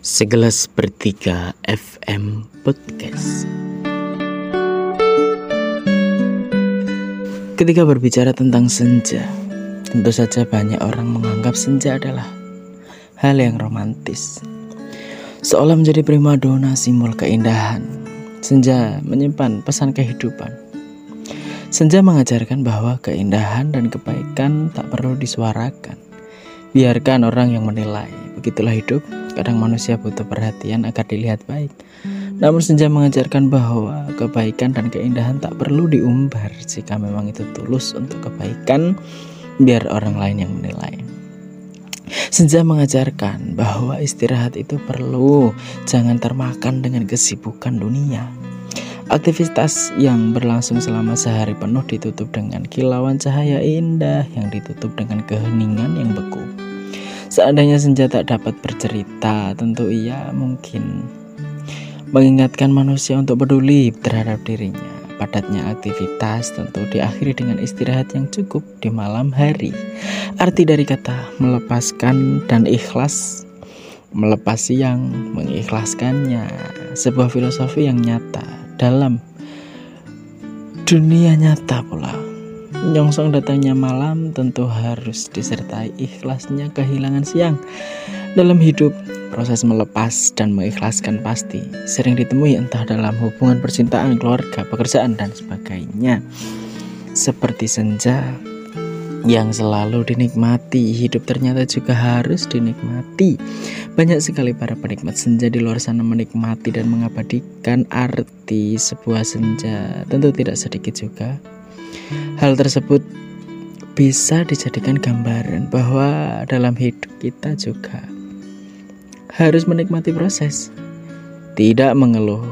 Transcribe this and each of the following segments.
Segelas Bertiga FM Podcast. Ketika berbicara tentang senja Tentu saja banyak orang menganggap senja adalah hal yang romantis. Seolah menjadi primadona simbol keindahan Senja menyimpan pesan kehidupan. Senja mengajarkan bahwa keindahan dan kebaikan tak perlu disuarakan. Biarkan orang yang menilai Begitulah hidup Kadang manusia butuh perhatian agar dilihat baik. Namun senja mengajarkan bahwa kebaikan dan keindahan tak perlu diumbar jika memang itu tulus untuk kebaikan, biar orang lain yang menilai. Senja mengajarkan bahwa istirahat itu perlu, jangan termakan dengan kesibukan dunia. Aktivitas yang berlangsung selama sehari penuh ditutup dengan kilauan cahaya indah yang ditutup dengan keheningan yang beku. Seandainya senja tak dapat bercerita, tentu ia mungkin mengingatkan manusia untuk peduli terhadap dirinya. Padatnya aktivitas tentu diakhiri dengan istirahat yang cukup di malam hari. Arti dari kata melepaskan dan ikhlas, melepas siang, mengikhlaskannya, sebuah filosofi yang nyata dalam dunia nyata pula. Menyongsong datangnya malam tentu harus disertai ikhlasnya kehilangan siang. Dalam hidup, proses melepas dan mengikhlaskan pasti sering ditemui entah dalam hubungan percintaan, keluarga, pekerjaan, dan sebagainya. Seperti senja yang selalu dinikmati, hidup ternyata juga harus dinikmati. Banyak sekali para penikmat senja di luar sana menikmati dan mengabadikan arti sebuah senja. Tentu tidak sedikit juga Hal tersebut bisa dijadikan gambaran bahwa dalam hidup kita juga harus menikmati proses, tidak mengeluh,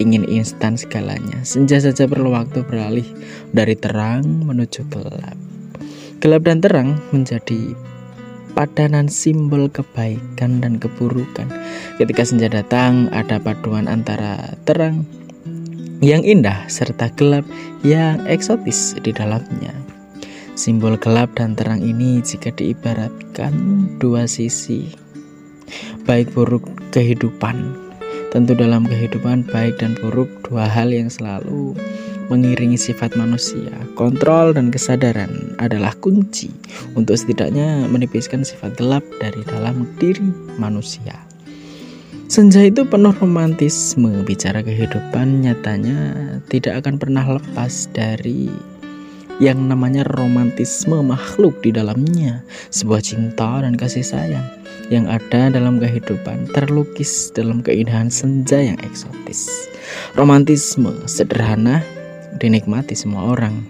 ingin instan segalanya. Senja saja perlu waktu beralih dari terang menuju gelap. Gelap dan terang menjadi padanan simbol kebaikan dan keburukan. Ketika senja datang, ada paduan antara terang yang indah serta gelap yang eksotis di dalamnya. Simbol gelap dan terang ini jika diibaratkan dua sisi baik buruk kehidupan. Tentu dalam kehidupan baik dan buruk dua hal yang selalu mengiringi sifat manusia. Kontrol dan kesadaran adalah kunci untuk setidaknya menipiskan sifat gelap dari dalam diri manusia. Senja itu penuh romantisme, bicara kehidupan nyatanya tidak akan pernah lepas dari yang namanya romantisme makhluk di dalamnya, sebuah cinta dan kasih sayang yang ada dalam kehidupan terlukis dalam keindahan senja yang eksotis. Romantisme sederhana dinikmati semua orang.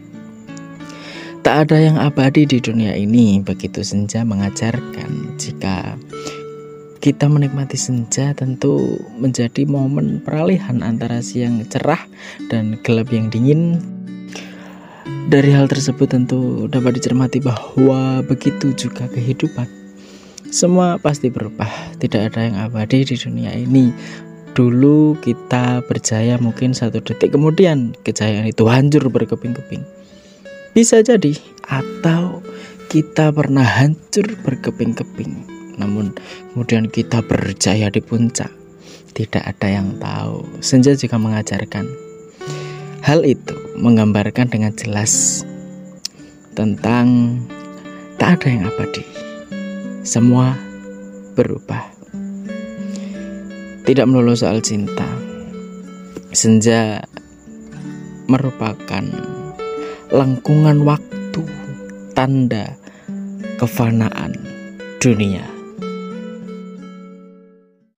Tak ada yang abadi di dunia ini, begitu senja mengajarkan jika kita menikmati senja tentu menjadi momen peralihan antara siang cerah dan gelap yang dingin. Dari hal tersebut tentu dapat dicermati bahwa begitu juga kehidupan. Semua pasti berubah, tidak ada yang abadi di dunia ini. Dulu kita berjaya mungkin satu detik kemudian kejayaan itu hancur berkeping-keping. Bisa jadi, atau kita pernah hancur berkeping-keping namun kemudian kita berjaya di puncak. Tidak ada yang tahu. Senja juga mengajarkan hal itu, menggambarkan dengan jelas tentang tak ada yang abadi. Semua berubah. Tidak melulu soal cinta. Senja merupakan lengkungan waktu, tanda kefanaan dunia.